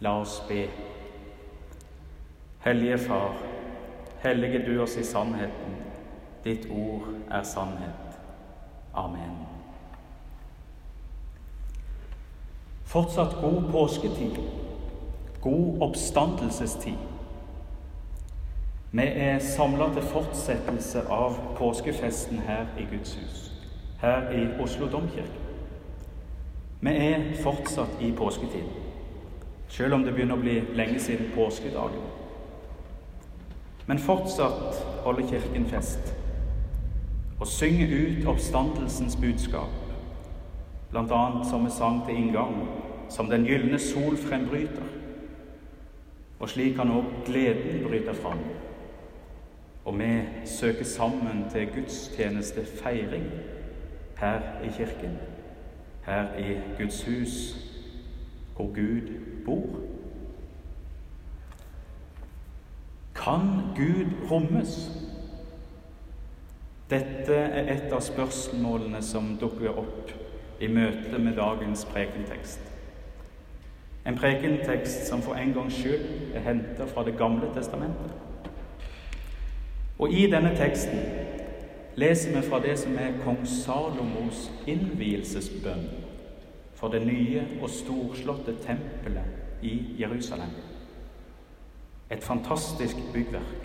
La oss be. Hellige Far, hellige du oss i sannheten. Ditt ord er sannhet. Amen. Fortsatt god påsketid, god oppstandelsestid. Vi er samla til fortsettelse av påskefesten her i Guds hus, her i Oslo domkirke. Vi er fortsatt i påsketid, selv om det begynner å bli lenge siden påskedagen. Men fortsatt holder Kirken fest og synger ut oppstandelsens budskap, bl.a. som vi sang til inngang, som den gylne sol frembryter. Og slik kan òg gleden bryte fram. Og vi søker sammen til gudstjenestefeiring her i kirken, her i Guds hus, hvor Gud bor. Kan Gud rommes? Dette er et av spørsmålene som dukker opp i møte med dagens prekentekst. En prekentekst som for en gangs skyld er henta fra Det gamle testamentet. Og i denne teksten leser vi fra det som er kong Salomos innvielsesbønn for det nye og storslåtte tempelet i Jerusalem. Et fantastisk byggverk,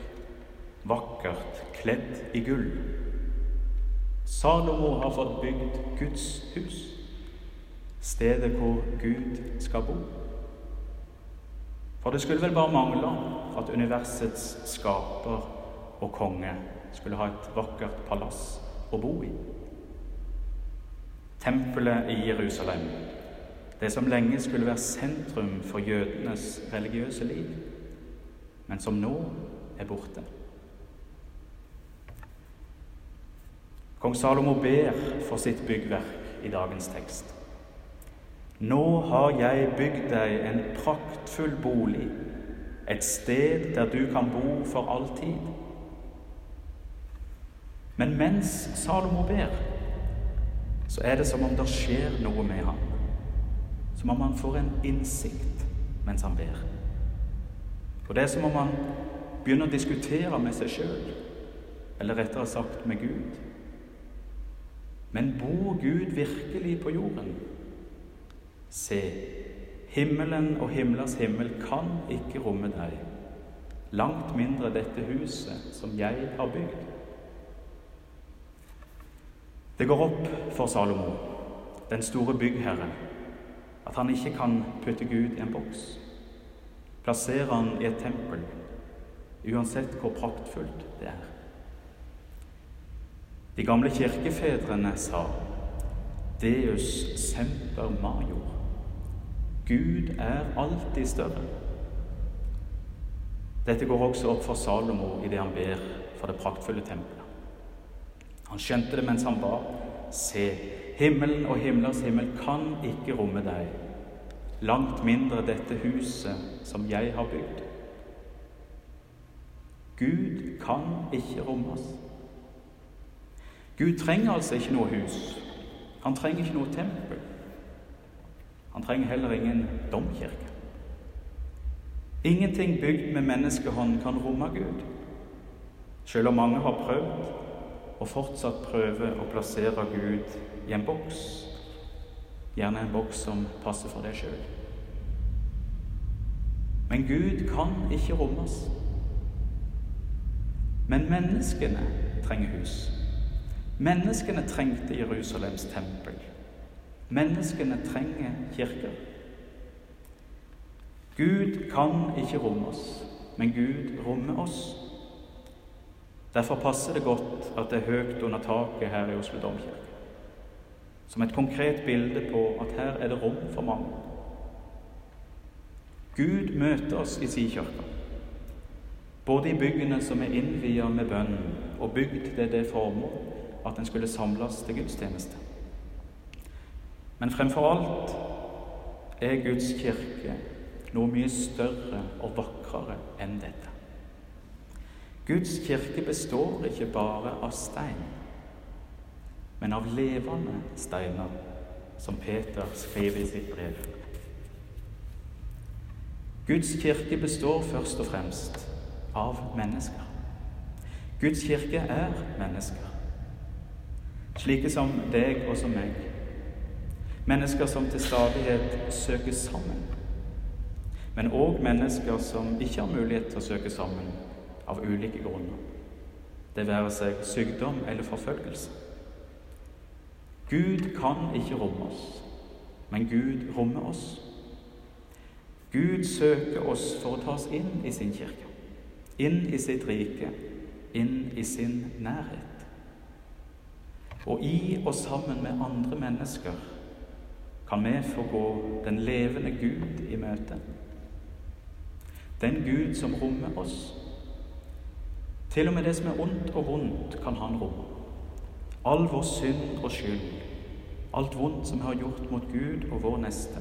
vakkert kledd i gull. Salomo har fått bygd Guds hus, stedet hvor Gud skal bo. For det skulle vel bare mangle at universets skaper og konge skulle ha et vakkert palass å bo i. Tempelet i Jerusalem, det som lenge skulle være sentrum for jødenes religiøse liv, men som nå er borte. Kong Salomo ber for sitt byggverk i dagens tekst. Nå har jeg bygd deg en praktfull bolig, et sted der du kan bo for all tid. Men mens Salomo ber, så er det som om det skjer noe med ham. Som om han får en innsikt mens han ber. Og det er som om han begynner å diskutere med seg sjøl, eller rettere sagt med Gud. Men bor Gud virkelig på jorden? Se, himmelen og himlers himmel kan ikke romme deg, langt mindre dette huset som jeg har bygd. Det går opp for Salomo, den store byggherren, at han ikke kan putte Gud i en boks, plassere han i et tempel, uansett hvor praktfullt det er. De gamle kirkefedrene sa Deus semper major. Gud er alltid større. Dette går også opp for Salomo idet han ber for det praktfulle tempelet. Han skjønte det mens han ba. Se, himmelen og himlers himmel kan ikke romme deg, langt mindre dette huset som jeg har bygd. Gud kan ikke rommes. Gud trenger altså ikke noe hus. Han trenger ikke noe tempel. Han trenger heller ingen domkirke. Ingenting bygd med menneskehånd kan romme Gud, selv om mange har prøvd og fortsatt prøver å plassere Gud i en boks, gjerne en boks som passer for deg sjøl. Men Gud kan ikke rommes. Men menneskene trenger hus. Menneskene trengte Jerusalems tempel. Menneskene trenger kirker. Gud kan ikke romme oss, men Gud rommer oss. Derfor passer det godt at det er høyt under taket her i Oslo domkirke. Som et konkret bilde på at her er det rom for mange. Gud møter oss i si kirke, både i byggene som er innvia med bønn, og bygd til det formål at en skulle samles til gudstjeneste. Men fremfor alt er Guds kirke noe mye større og vakrere enn dette. Guds kirke består ikke bare av stein, men av levende steiner, som Peter skriver i sitt brev. Guds kirke består først og fremst av mennesker. Guds kirke er mennesker, slike som deg og som meg. Mennesker som til stadighet søker sammen, men òg mennesker som ikke har mulighet til å søke sammen av ulike grunner. Det være seg sykdom eller forfølgelse. Gud kan ikke romme oss, men Gud rommer oss. Gud søker oss for å ta oss inn i sin kirke, inn i sitt rike inn i sin nærhet. Og i og sammen med andre mennesker kan vi få gå den levende Gud i møte. Den Gud som rommer oss. Til og med det som er ondt og vondt, kan han romme. All vår synd og skyld, alt vondt som vi har gjort mot Gud og vår neste,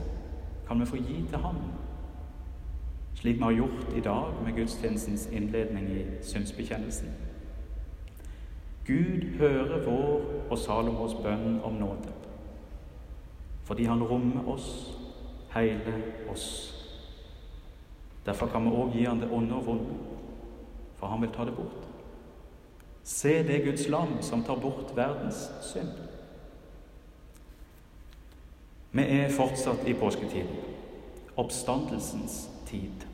kan vi få gi til ham. Slik vi har gjort i dag med gudstjenestens innledning i synsbekjennelsen. Gud hører vår og Salomos bønn om nåde, fordi han rommer oss, hele oss. Derfor kan vi òg gi han det onde og vonde, for han vil ta det bort. Se det Guds lam som tar bort verdens synd. Vi er fortsatt i påsketiden, oppstandelsens tid.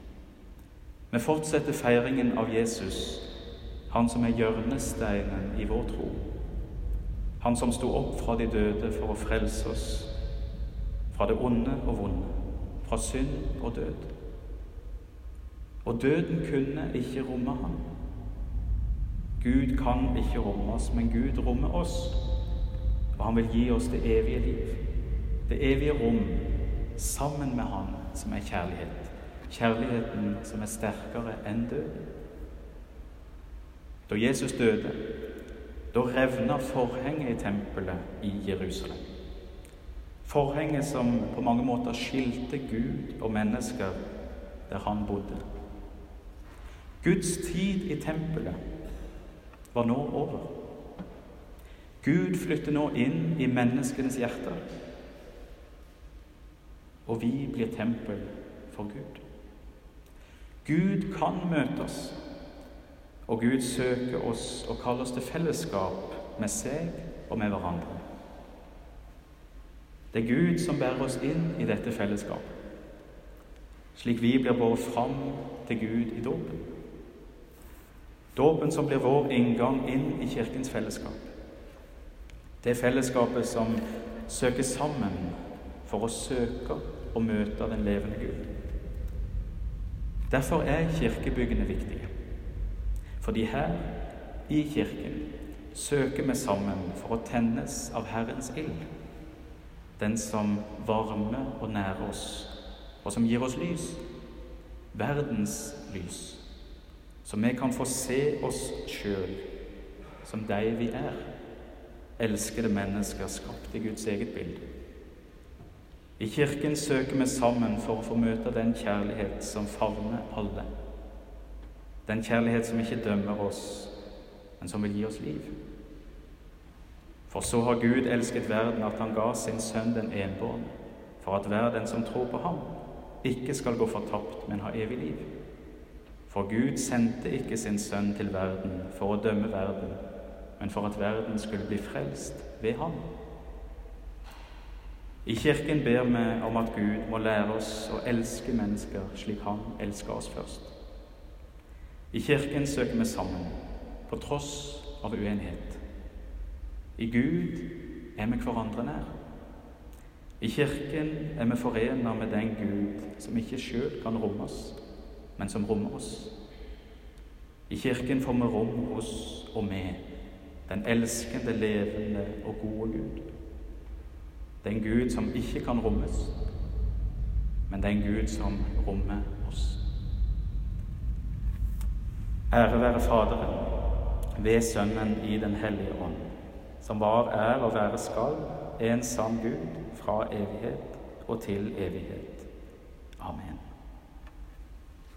Vi fortsetter feiringen av Jesus han som er hjørnesteinen i vår tro. Han som sto opp fra de døde for å frelse oss fra det onde og vonde, fra synd og død. Og døden kunne ikke romme ham. Gud kan ikke romme oss, men Gud rommer oss. Og han vil gi oss det evige liv, det evige rom, sammen med Han som er kjærlighet. Kjærligheten som er sterkere enn døden. Da Jesus døde, da revna forhenget i tempelet i Jerusalem. Forhenget som på mange måter skilte Gud og mennesker der han bodde. Guds tid i tempelet var nå over. Gud flytter nå inn i menneskenes hjerter, og vi blir tempel for Gud. Gud kan møte oss og Gud søker oss og kaller oss til fellesskap med seg og med hverandre. Det er Gud som bærer oss inn i dette fellesskapet, slik vi blir båret fram til Gud i dåpen. Dåpen som blir vår inngang inn i Kirkens fellesskap. Det fellesskapet som søker sammen for å søke og møte den levende Gud. Derfor er kirkebyggene viktige. Fordi her, i kirken, søker vi sammen for å tennes av Herrens ild. Den som varmer og nærer oss, og som gir oss lys. Verdens lys. Så vi kan få se oss sjøl som de vi er. Elskede mennesker skapt i Guds eget bilde. I Kirken søker vi sammen for å få møte den kjærlighet som favner alle. Den kjærlighet som ikke dømmer oss, men som vil gi oss liv. For så har Gud elsket verden at han ga sin sønn den enbårne, for at hver den som tror på ham, ikke skal gå fortapt, men ha evig liv. For Gud sendte ikke sin sønn til verden for å dømme verden, men for at verden skulle bli frelst ved ham. I Kirken ber vi om at Gud må lære oss å elske mennesker slik Han elsker oss først. I Kirken søker vi sammen, på tross av uenighet. I Gud er vi hverandre nær. I Kirken er vi forena med den Gud som ikke sjøl kan romme oss, men som rommer oss. I Kirken får vi rom hos og med den elskende, levende og gode Gud. Den Gud som ikke kan rommes, men den Gud som rommer oss. Ære være Faderen, ved Sønnen i Den hellige ånd, som var, er og være skal, en sann Gud fra evighet og til evighet. Amen.